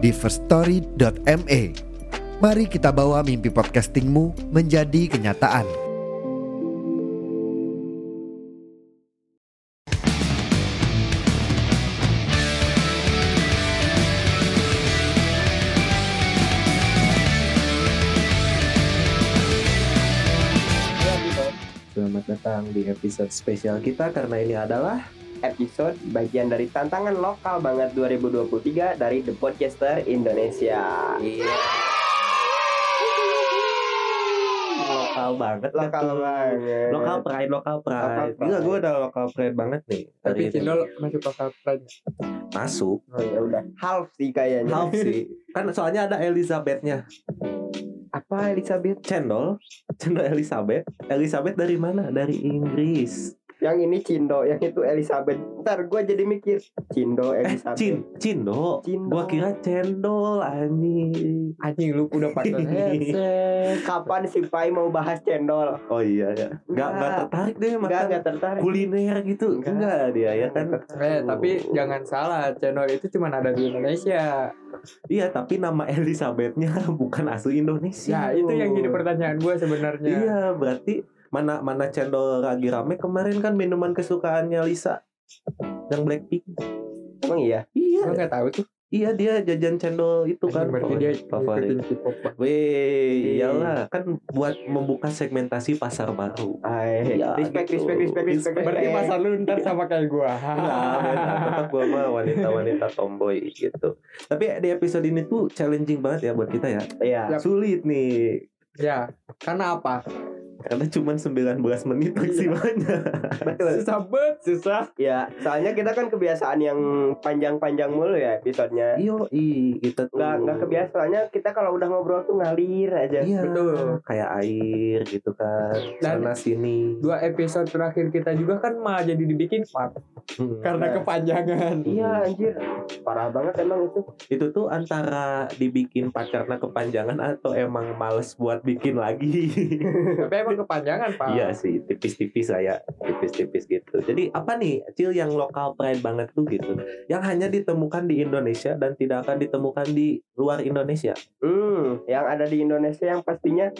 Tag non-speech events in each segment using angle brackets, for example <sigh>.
di firststory.me. Mari kita bawa mimpi podcastingmu menjadi kenyataan. Selamat datang di episode spesial kita karena ini adalah episode bagian dari tantangan lokal banget 2023 dari The Podcaster Indonesia. Iya. lokal banget Lokal tuh. banget. Lokal pride, lokal pride. Lokal pride. Gila gue udah lokal pride banget nih. Tapi cendol masuk lokal pride. masuk. Oh ya udah. Half sih kayaknya. Half sih. Kan soalnya ada Elizabethnya. Apa Elizabeth? Cendol. Cendol Elizabeth. Elizabeth dari mana? Dari Inggris. Yang ini Cindo, yang itu Elizabeth. Ntar gue jadi mikir Cindo Eh, Elizabeth. Cin, Cindo. Cindo. Gua kira cendol anjing. Anjing lu udah pakai headset. <laughs> Kapan si Pai mau bahas cendol? Oh iya ya. Gak Enggak. gak tertarik deh makan enggak tertarik. kuliner gitu. Enggak. Enggak dia ya kan. Eh, tapi jangan salah, channel itu cuma ada di Indonesia. Iya, tapi nama Elizabethnya <laughs> bukan asli Indonesia. Ya, itu yang jadi pertanyaan gue sebenarnya. Iya, berarti mana mana cendol lagi rame kemarin kan minuman kesukaannya Lisa yang Blackpink. Emang iya? Iya, nggak tahu tuh. iya dia jajan cendol itu kan Anjing, berarti dia favorit. Weh, iyalah kan buat membuka segmentasi pasar baru. Ay, Iya, respect, gitu. respect, respect, respect, Respect. Berarti masa lu ntar sama kayak gue. Enggak, beda. tetap gue mah wanita-wanita tomboy gitu. Tapi di episode ini tuh challenging banget ya buat kita ya. Iya. Sulit nih. Ya, karena apa? Karena cuma 19 menit maksimalnya. Betul. Susah banget, susah. Ya, soalnya kita kan kebiasaan yang panjang-panjang mulu ya episodenya. Iyo, i, kita tuh Nggak, nggak kebiasaan. Soalnya kita kalau udah ngobrol tuh ngalir aja. Iya, Betul. kayak air gitu kan. Dan- Sana sini. Dua episode terakhir kita juga kan malah jadi dibikin part Hmm. karena Nah. kepanjangan. Iya anjir. Parah banget emang itu. Itu tuh antara dibikin part karena kepanjangan atau emang males buat bikin lagi. <laughs> Tapi emang kepanjangan, Pak. Iya sih, tipis-tipis lah ya, tipis-tipis gitu. Jadi apa nih, Cil yang lokal pride banget tuh gitu, yang hanya ditemukan di Indonesia dan tidak akan ditemukan di luar Indonesia. Hmm, yang ada di Indonesia yang pastinya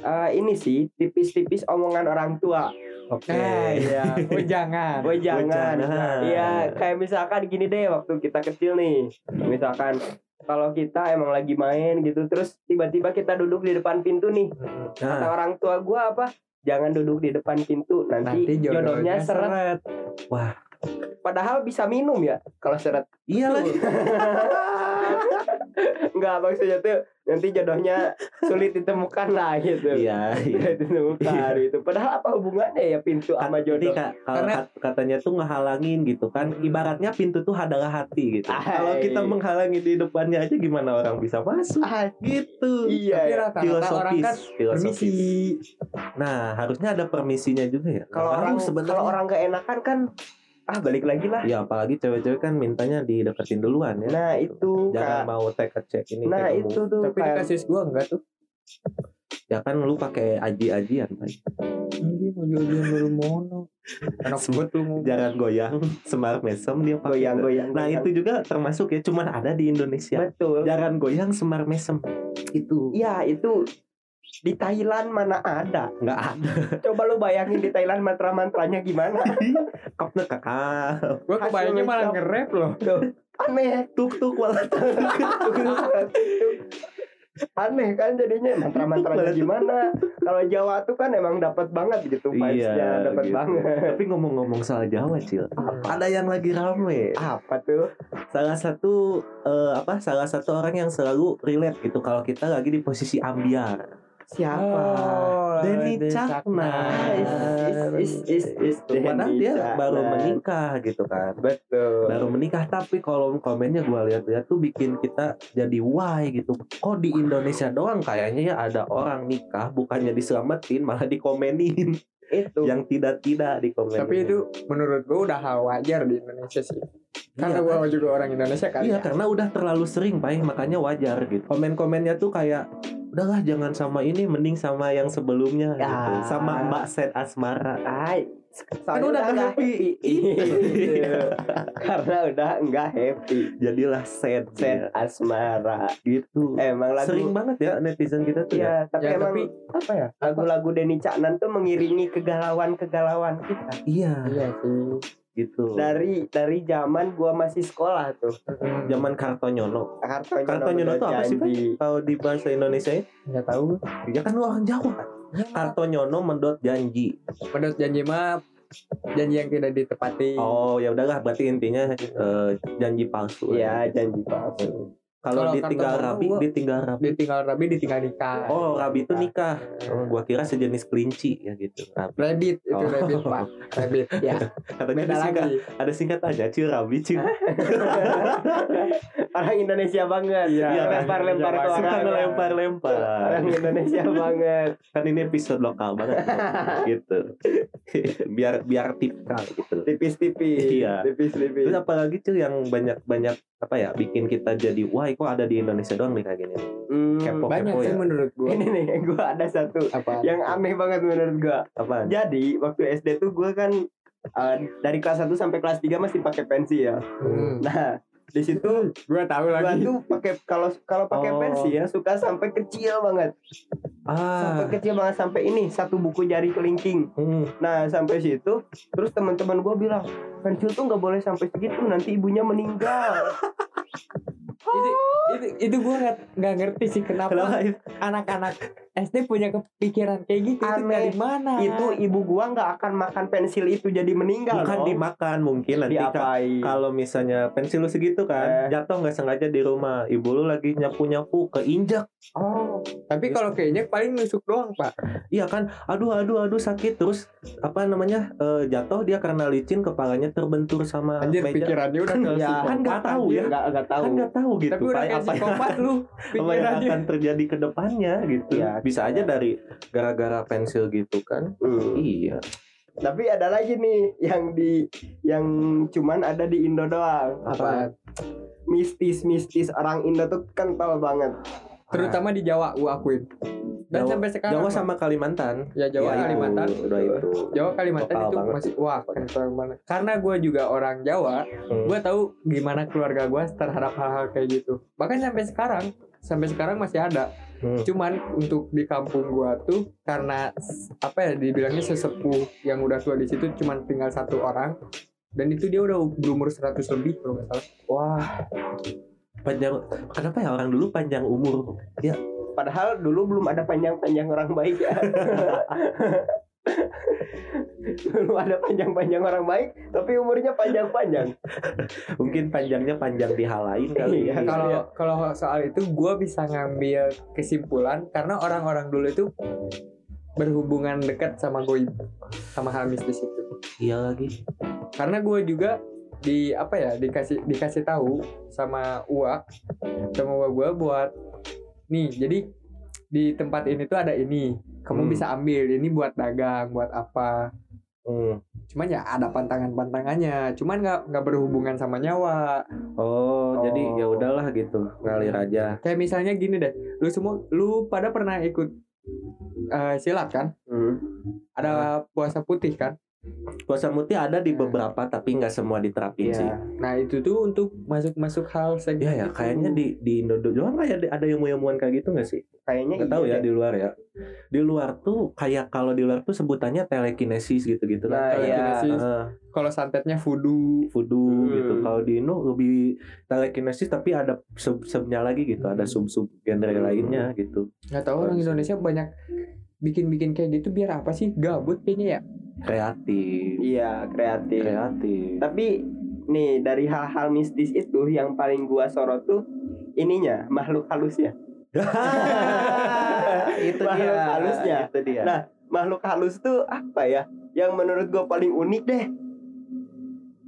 eh, ini sih tipis-tipis omongan orang tua. Oke. Eh, iya. Oh, jangan. <laughs> Jangan. jangan. Iya, kayak misalkan gini deh waktu kita kecil nih. Misalkan kalau kita emang lagi main gitu terus tiba-tiba kita duduk di depan pintu nih. Kata Nah, orang tua gua apa? Jangan duduk di depan pintu nanti, Nanti jodohnya, jodohnya seret. Padahal bisa minum ya kalau seret. iya lagi. <laughs> Enggak maksudnya tuh nanti jodohnya sulit ditemukan lah gitu. Iya, <laughs> iya. Ditemukan gitu. Padahal apa hubungannya ya pintu sama Jadi jodoh? Kalau Karena- kat- katanya tuh ngehalangin gitu kan. Ibaratnya pintu tuh adalah hati gitu. Ay. Kalau kita menghalangi di depannya aja gimana orang bisa masuk? Ah, Gitu. iya. Tapi rata-rata orang kan filosofis. permisi. Nah, harusnya ada permisinya juga ya. Kalau Nggak orang sebenarnya. kalau orang gak enakan kan ah balik lagi lah. Ya apalagi cewek-cewek kan mintanya dideketin duluan ya. Nah, itu Jangan Kak. mau take a check ini Nah, take itu tuh Tapi di kayak kasus gua enggak tuh. Ya kan lu pakai aji-ajian. Anjing ujung-ujung baru mono. Enak banget lu. Jangan goyang <laughs> semar mesem dia pakai. goyang-goyang. Nah, goyang. itu juga termasuk ya cuman ada di Indonesia. betul. Jangan goyang semar mesem. Itu Ya, itu di Thailand mana ada? nggak ada. Coba lu bayangin di Thailand mantra-mantranya gimana? <laughs> Kapnya kakak. Gua kebayangnya malah nge-rap loh. Aneh. Tuk tuk walat. Aneh kan jadinya mantra-mantranya Itu gimana? Kalau Jawa tuh kan emang dapat banget gitu vibes-nya, dapat gitu. banget. Tapi ngomong-ngomong soal Jawa, Cil. Ada yang lagi rame. Apa tuh? salah satu eh, apa salah satu orang yang selalu relate gitu kalau kita lagi di posisi ambiar Siapa? Oh, Denny Cakna. Is is is is Tuh, Padahal Denny dia Cakna. baru menikah gitu kan. Betul. Baru menikah tapi kolom komennya gua lihat-lihat tuh bikin kita jadi why gitu. Kok di Indonesia doang kayaknya ya ada orang nikah bukannya diselamatin malah dikomenin itu. yang tidak-tidak dikomenin. Tapi itu menurut gue udah hal wajar di Indonesia sih. Karena Iya, gue juga orang Indonesia kan. Iya karena udah terlalu sering pak makanya wajar gitu. Komen-komennya tuh kayak udahlah jangan sama ini mending sama yang sebelumnya gitu. Ah. Sama Mbak Set Asmara. Ay, Kan udah soalnya nggak happy. Iya. <laughs> Karena udah enggak happy. Jadilah set, Set ya. asmara. gitu. Emang lagu Sering banget ya netizen kita tuh ya. Ya, tapi Ya, emang tapi apa ya? lagu-lagu Denny Caknan tuh mengiringi kegalauan-kegalauan kita. Iya Iya sih. gitu. Dari dari zaman gua masih sekolah tuh. Zaman Kartonyono. Kartonyono, Kartonyono tuh apa sih, Pak? janji. Kalau di bahasa Indonesia ya, Nggak tahu. ya kan lu orang Jawa kan. <laughs> Kartonyono mendot janji. Menurut janji mah janji yang tidak ditepati. Oh ya udahlah berarti intinya eh, janji palsu. Ya, lah. janji palsu. Kalau ditinggal rabi, gua- ditinggal rabi. Ditinggal rabi, ditinggal nikah. Oh, rabi itu nikah. Oh, gua kira sejenis kelinci ya gitu. Rabi. Rabbit itu Oh. rabbit pak. Rabbit ya. <laughs> Katanya Beda disingkat, lagi. ada singkat aja, cil rabi, cil. <laughs> Orang Indonesia banget. Iya, Iya, lempar-lempar ke Suka orang. ngelempar-lempar. Orang Indonesia banget. Kan ini episode lokal banget <laughs> gitu. biar biar tipikal gitu. Tipis-tipis. Iya. Tipis-tipis. Terus apalagi cil yang banyak-banyak apa ya bikin kita jadi wah kok ada di Indonesia doang nih kayak gini. Hmm, Kepo. Banyak sih ya. menurut gue. Ini nih, <laughs> gue ada satu Apa? yang aneh banget menurut gue. Apaan? Jadi waktu SD tuh gue kan uh, dari kelas 1 sampai kelas 3 masih pakai pensi ya. Hmm. Nah, di situ Gue tahu gua lagi. tuh pakai kalau kalau pakai Oh. pensi ya suka sampai kecil banget. Ah. Sampai kecil banget sampai ini satu buku jari kelingking. Hmm. Nah, sampai situ terus teman-teman gue bilang, pensil tuh nggak boleh sampai segitu nanti ibunya meninggal. <laughs> itu itu, itu gue nggak nggak ngerti sih kenapa? anak-anak SD punya kepikiran kayak gitu itu Aneh. dari mana Itu ibu gua nggak akan makan pensil itu jadi meninggal. Bukan dong. dimakan mungkin nanti ka- diapain? kalau misalnya pensil lu segitu kan Eh. jatuh nggak sengaja di rumah ibu lu lagi nyapu nyapu keinjak Oh, tapi kalau kayaknya paling nusuk doang pak iya kan aduh aduh aduh sakit terus apa namanya eh, jatuh dia karena licin kepalanya terbentur sama anjir meja pikirannya udah ke Ya, kan nggak tahu ya. nggak nggak tahu. kan nggak tahu gitu tapi udah kayak apa yang, lu <laughs> apa yang pikirannya akan terjadi ke depannya gitu Iya. Bisa aja dari gara-gara pensil gitu kan? Hmm. iya. Tapi ada lagi nih yang di yang cuman ada di Indo doang. apa? Mistis-mistis orang Indo tuh kental banget. terutama di Jawa gua akuin. Dan Jawa- sampai sekarang Jawa sama Kalimantan. Ya Jawa Ya, itu, Kalimantan. udah itu. Jawa Kalimantan Lokal itu banget. masih wah kental banget. Karena gue juga orang Jawa Hmm. gue tahu gimana keluarga gue terhadap hal-hal kayak gitu. Bahkan sampai sekarang sampai sekarang masih ada Hmm. cuman untuk di kampung gua tuh karena apa ya dibilangnya sesepuh yang udah tua di situ cuman tinggal satu orang. Dan itu dia udah berumur 100 lebih kalau nggak salah. Wah, panjang kenapa ya orang dulu panjang umur? Ya. Padahal dulu belum ada panjang-panjang orang baik ya. <laughs> belum ada panjang-panjang orang baik, tapi umurnya panjang-panjang. mungkin panjangnya panjang di hal lain kali Iya, ya. kalau Iya. kalau soal itu gua bisa ngambil kesimpulan karena orang-orang dulu itu berhubungan dekat sama goib sama hal mistis itu iya lagi karena gue juga di apa ya dikasih dikasih tahu sama uak sama uak gue buat nih jadi di tempat ini tuh ada ini kamu Hmm. bisa ambil ini buat dagang buat apa Hmm. cuman ya ada pantangan pantangannya cuman nggak nggak berhubungan sama nyawa oh, jadi Oh. ya udahlah gitu ngalir aja kayak misalnya gini deh lu semua lu pada pernah ikut eh, silat kan Hmm. ada puasa putih kan puasa mutih ada di beberapa tapi nggak semua diterapin sih Iya. nah itu tuh untuk masuk masuk hal seks ya ya kayaknya di di Indo doang kayak ada, ada yang ilmuwan kayak gitu nggak sih Kayaknya nggak tahu iya ya deh. di luar ya di luar tuh kayak kalau di luar tuh sebutannya telekinesis gitu gitu Nah. Telekinesis. kalau santetnya voodoo voodoo Hmm. gitu kalau di Indo lebih telekinesis tapi ada sub subnya lagi gitu ada sub sub genre Hmm. lainnya gitu nggak tahu orang Indonesia banyak bikin-bikin kayak gitu biar apa sih gabut kayaknya ya kreatif Iya, kreatif. kreatif Tapi nih dari hal-hal mistis itu yang paling gua sorot tuh ininya makhluk halusnya. <laughs> itu Makhluk dia. halusnya. Itu dia. Nah, makhluk halus tuh apa ya? Yang menurut gue paling unik deh.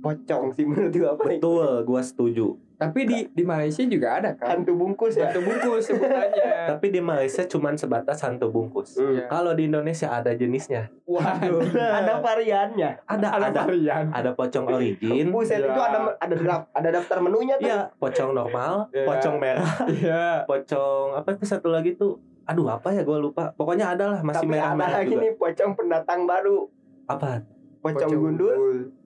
Pocong sih <laughs> menurut gue paling betul, gua setuju. Tapi di di Malaysia juga ada kan. hantu bungkus ya. Satu bungkus sebutannya. <laughs> Tapi di Malaysia cuman sebatas hantu bungkus. Hmm. Iya. Kalau di Indonesia ada jenisnya. Waduh, <laughs> ada variannya. Ada Ada ada varian. ada pocong origin. Buset Iya. itu ada ada daf- ada daftar menunya tuh. Iya, pocong normal, Iya. pocong merah, Iya. pocong apa itu satu lagi tuh? Aduh, apa ya gua lupa. Pokoknya ada lah masih Tapi ada merah-merah lagi juga. nih pocong pendatang baru. Apa? Pocong, gundul.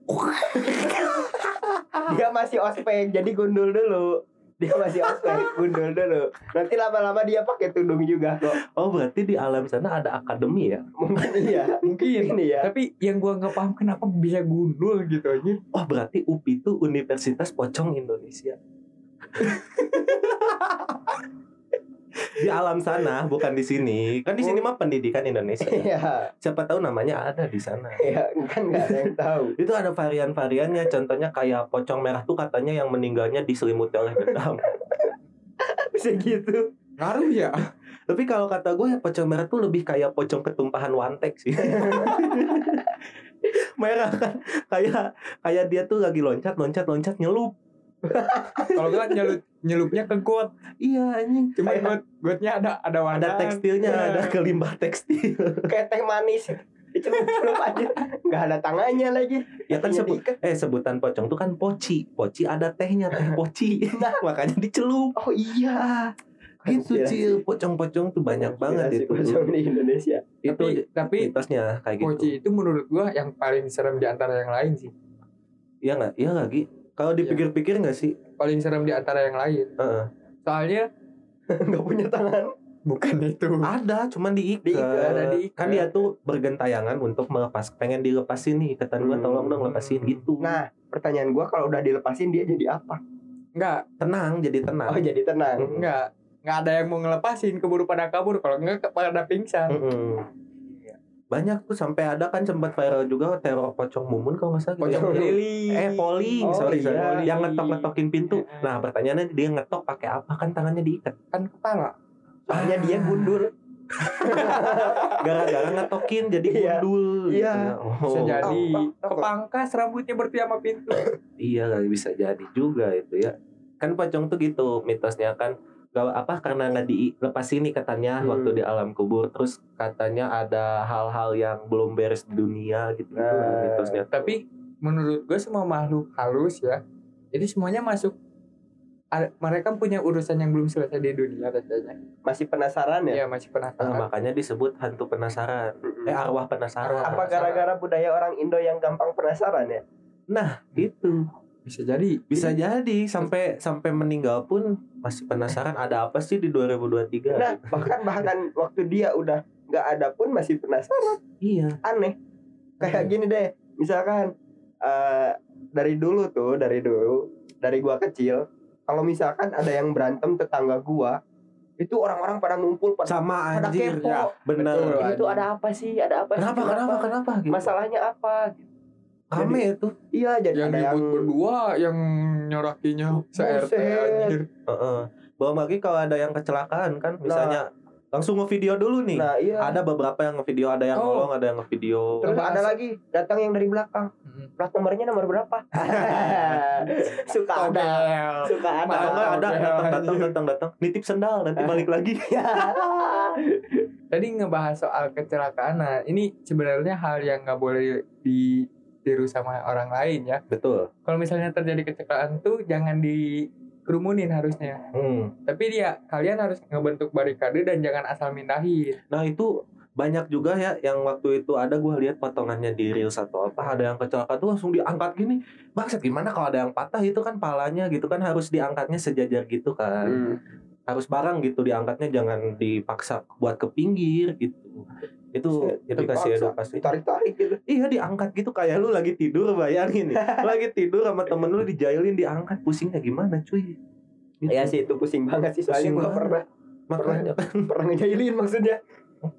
<laughs> Dia masih ospek, jadi gundul dulu. Dia masih ospek, gundul dulu. Nanti lama-lama dia pakai tudung juga kok. Oh, berarti di alam sana ada akademi ya? Mungkin iya. <laughs> Mungkin. Ini ya. Tapi yang gua nggak paham kenapa bisa gundul gitu aja. Oh, berarti UPI itu Universitas Pocong Indonesia. <laughs> di alam sana, bukan di sini. Kan di sini mah pendidikan Indonesia. Iya. Siapa tahu namanya ada di sana. Iya, kan nggak ada yang tahu. Itu ada varian-variannya. Contohnya kayak pocong merah tuh katanya yang meninggalnya diselimuti oleh dendam. <laughs> Bisa gitu. Ngaruh ya. Tapi kalau kata gue ya pocong merah tuh lebih kayak pocong ketumpahan wantek sih. <laughs> merah kan kayak kayak dia tuh lagi loncat loncat loncat nyelup. Kalau nggak nyelup nyelupnya ke got. Iya anjing. Cuma got gotnya ada ada warna. Ada tekstilnya, Iya. ada kelimbah tekstil. Kayak teh manis. Dicelup-celup aja. Nggak ada tangannya lagi. ya kan sebut eh sebutan pocong tuh kan poci. Poci ada tehnya, teh poci. Nah, makanya dicelup. Oh iya. Gitu Konspirasi. cil, pocong-pocong tuh banyak banget itu. pocong di Indonesia. Itu Tapi tapi mitosnya kayak gitu. Poci itu menurut gua yang paling serem di antara yang lain sih. Iya nggak? Iya nggak Gi? Kalau dipikir-pikir nggak sih? Paling serem di antara yang lain. Heeh. Soalnya <laughs> Nggak punya tangan. bukan itu. Ada, cuman diikat. Diikat, ada diikat. Kan dia tuh bergentayangan untuk melepas, pengen dilepasin nih ikatan gua, Hmm. tolong dong lepasin gitu. Nah, pertanyaan gua kalau udah dilepasin dia jadi apa? Enggak, tenang, jadi tenang. Oh, jadi tenang. enggak. Enggak ada yang mau ngelepasin keburu pada kabur kalau enggak pada pingsan. Mm-mm. Banyak tuh sampai ada kan sempat viral juga teror pocong mumun kalau nggak salah. gitu. Pocong Yang- lili. Eh polling, Oh, sorry, sorry. iya. Yang ngetok-ngetokin pintu. Iya. Nah, pertanyaannya dia ngetok pakai apa? Kan tangannya diikat. kan kepala. Soalnya dia Ah. gundul. <laughs> Gara-gara ngetokin jadi Iya. gundul. Iya. Oh, Bisa jadi kepangkas rambutnya berarti sama pintu. Iya bisa jadi juga itu ya. Kan pocong tuh gitu mitosnya kan gak apa karena nggak dilepasin ikatannya Hmm. waktu di alam kubur terus katanya ada hal-hal yang belum beres di dunia gitu gitu Nah. mitosnya Tapi menurut gue semua makhluk halus ya, itu semuanya masuk ada- mereka punya urusan yang belum selesai di dunia katanya. Masih penasaran ya? Iya masih Nah, penasaran. makanya disebut hantu penasaran eh arwah penasaran Apa gara-gara budaya orang Indo yang gampang penasaran ya? nah itu Bisa jadi. bisa jadi sampai sampai meninggal pun masih penasaran ada apa sih di 2023 Nah, bahkan bahkan waktu dia udah nggak ada pun masih penasaran. iya Aneh. Kayak gini deh, misalkan eh, dari dulu tuh, dari dulu, dari gua kecil, kalau misalkan ada yang berantem tetangga gua, itu orang-orang pada ngumpul pada sama pada anjir kepo. ya benar tuh ada apa sih? Ada apa sih? kenapa kenapa kenapa gitu Masalahnya apa? Rame itu Iya, jadi Yang ada yang berdua, yang nyorakinya se-RT Buset. anjir. Heeh. Belum lagi kalau ada yang kecelakaan kan, misalnya langsung ngevideo dulu nih. Nah, iya. Ada beberapa yang ngevideo, ada yang Oh. nolong, ada yang ngevideo. Terus ada lagi datang yang dari belakang. Mm. Plat nomornya nomor berapa? <laughs> Suka ada. Suka ada. Atau enggak ada datang datang <laughs> datang datang nitip sendal nanti balik lagi. <laughs> Tadi ngebahas soal kecelakaan. Nah, ini sebenarnya hal yang nggak boleh ditiru sama orang lain ya. Betul. Kalau misalnya terjadi kecelakaan tuh jangan dikerumunin harusnya. Hmm. Tapi dia kalian harus ngebentuk barikade dan jangan asal mindahin. Nah itu banyak juga ya yang waktu itu ada gue lihat potongannya di reels atau apa ada yang kecelakaan tuh langsung diangkat gini bangsat gimana kalau ada yang patah itu kan palanya gitu kan harus diangkatnya sejajar gitu kan Hmm. harus bareng gitu diangkatnya jangan dipaksa buat ke pinggir gitu itu itu kasih edukasi Ditarik-tarik gitu. iya diangkat gitu kayak lu lagi tidur bayangin nih <laughs> lagi tidur sama temen lu dijailin diangkat pusingnya gimana cuy Gitu. Ya sih itu pusing banget sih soalnya banget. pernah makanya kan pernah ngejailin maksudnya. <laughs>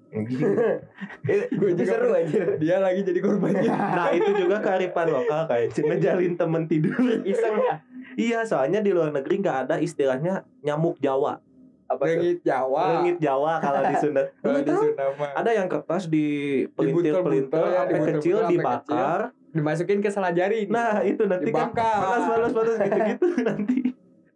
Gua Itu juga seru anjir. Dia lagi jadi korbannya. <laughs> nah itu juga kearifan lokal kayak ngejalin temen tidur Iseng ya. iya soalnya di luar negeri nggak ada istilahnya nyamuk Jawa Apa tuh? Rengit Jawa. Rengit Jawa kalau di Sunda. <laughs> Kalau di? Sunda mah. Ada yang kertas di pelintir-pelintir ya, sampai kecil dibakar. Dimasukin ke selajari. Nah, itu nanti kan Dibakar. panas panas panas gitu-gitu <laughs> nanti.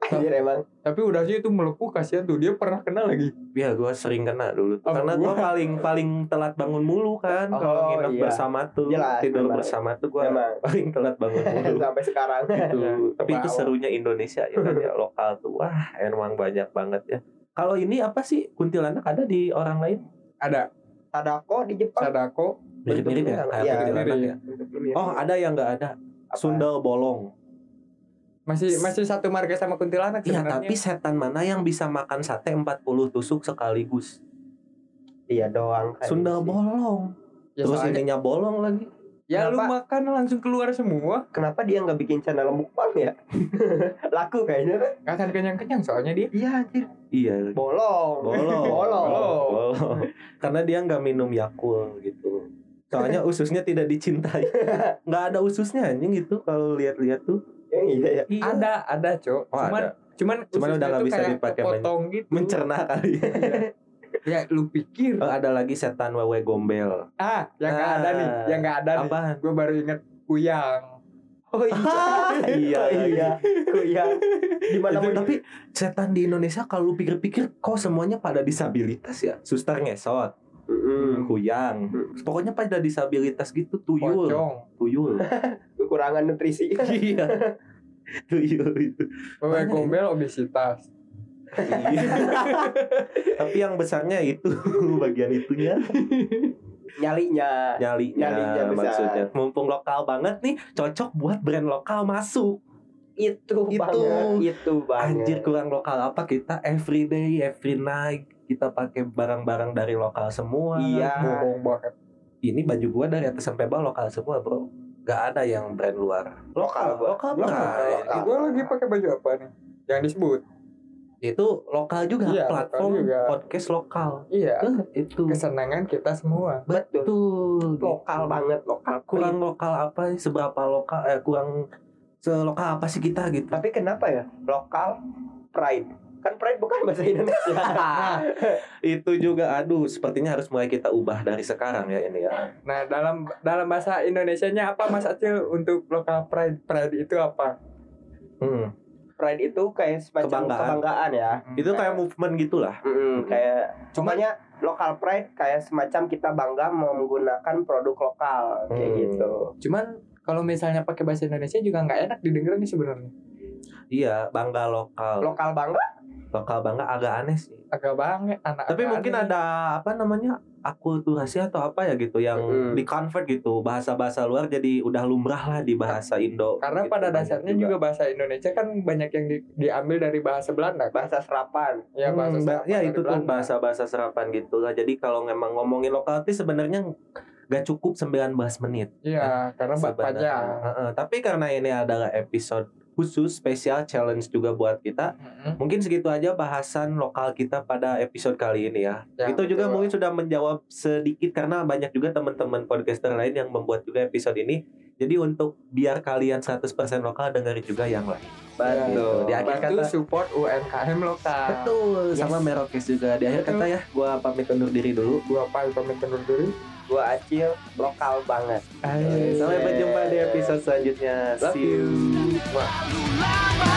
Anjir emang. Tapi udah sih itu melepuh kasihan tuh. Dia pernah kena lagi. Ya gua sering kena dulu tuh. Sama Karena gua. gua paling paling telat bangun mulu kan Oh, kalau nginep iya. bersama tuh. Jelas, tidur memang. bersama tuh gua Emang. paling telat bangun <laughs> mulu. Sampai sekarang. gitu. Ya, Tapi itu serunya Indonesia ya kan ya lokal tuh. Wah, emang banyak banget ya. Kalau ini apa sih kuntilanak ada di orang lain? Ada Sadako di Jepang. Sadako. Mirip-mirip ya Bentuknya kayak iya, kuntilanak mirip. ya. Oh, ada yang nggak ada. Apa? Sundel bolong. Masih masih satu marga sama kuntilanak Iya, tapi setan mana yang bisa makan sate 40 tusuk sekaligus? Iya doang. kan. Sundel bolong. Ya, Terus soalnya- ininya bolong lagi. Ya lu Kenapa? makan langsung keluar semua. Kenapa dia nggak bikin channel mukbang ya? <laughs> Laku kayaknya kan? Akan kenyang-kenyang soalnya dia. Iya anjir. Iya. Bolong. Bolong. <laughs> Bolong. Bolong. Karena dia nggak minum Yakult gitu. Soalnya ususnya tidak dicintai. <laughs> Nggak ada ususnya anjing itu kalau lihat-lihat tuh. Yang iya ya. Iya. Ada, ada, Cok. Oh, cuman ada. cuman Cuman udah nggak bisa dipakai men- kepotong gitu. Mencerna kali ya. Ya lu pikir. Oh, ada lagi setan wewe gombel. Ah, yang nggak ada nih, Ah, yang nggak ada nih. Apaan? Gue baru inget kuyang. <laughs> Oh iya, iya. Kuyang. Di mana Itu, mau tapi setan di Indonesia kalau lu pikir-pikir kok semuanya pada disabilitas ya suster ngesot Mm-mm. kuyang pokoknya pada disabilitas gitu tuyul Pocong. tuyul <laughs> Kekurangan nutrisi. iya <laughs> tuyul itu Wewe Banyak gombel obesitas. Iya. <laughs> tapi yang besarnya itu <laughs> bagian itunya Nyalinya. nyalinya, Nyalinya besar. maksudnya mumpung lokal banget nih cocok buat brand lokal masuk Itu, Itu. banget. Itu banget. anjir kurang lokal apa kita everyday every night kita pakai barang-barang dari lokal semua Iya. Bohong banget. ini baju gua dari atas sampai bawah lokal semua bro Gak ada yang brand luar Lokal gua. lokal Lokal, brand. lokal. Gue lagi pakai baju apa nih? Yang disebut. Itu lokal juga Iya, platform lokal juga. podcast lokal Iya. Eh, itu Kesenangan kita semua. Betul. betul Lokal banget. Lokal. kurang lokal apa sih seberapa lokal eh kurang selokal apa sih kita gitu Tapi kenapa ya? Lokal pride. Kan pride bukan bahasa Indonesia. Nah, <laughs> itu juga aduh sepertinya harus mulai kita ubah dari sekarang ya ini ya nah dalam dalam bahasa Indonesianya apa Mas Acil untuk lokal pride? Pride itu apa? hmm. Pride itu kayak semacam Kebanggaan. kebanggaan, ya. itu kayak movement gitulah Mm-mm, kayak Cuman- cumanya lokal pride kayak semacam kita bangga mau menggunakan produk lokal kayak Hmm. gitu. Cuman kalau misalnya pakai bahasa Indonesia juga nggak enak didengar nih sebenarnya. iya bangga lokal Lokal bangga? lokal bangga agak aneh sih Agak banget anak. tapi mungkin ada apa namanya akulturasi atau apa ya gitu yang Mm-mm. di convert gitu bahasa-bahasa luar jadi udah lumrah lah di bahasa Indo karena gitu, pada banyak dasarnya juga. bahasa Indonesia kan banyak yang di- diambil dari bahasa Belanda. kan? Bahasa serapan. Ya Hmm, bahasa ba- serapan ya itu tuh Belanda. bahasa-bahasa serapan gitu lah jadi kalau memang ngomongin lokal itu sebenarnya gak cukup 19 menit Iya, karena sebenarnya. panjang. Heeh, tapi karena ini adalah episode khusus spesial challenge juga buat kita Mm-mm. mungkin segitu aja bahasan lokal kita pada episode kali ini ya, Ya, itu juga betul. mungkin sudah menjawab sedikit karena banyak juga teman-teman podcaster lain yang membuat juga episode ini jadi untuk biar kalian 100% lokal dengerin juga yang lain Betul. Di akhir Bantu kata support UMKM lokal. betul sama Merokes juga di akhir Betul. kata ya gua pamit undur diri dulu Gua pamit undur diri. Gua Acil lokal banget. Ayo. sampai berjumpa di episode selanjutnya Love see you lama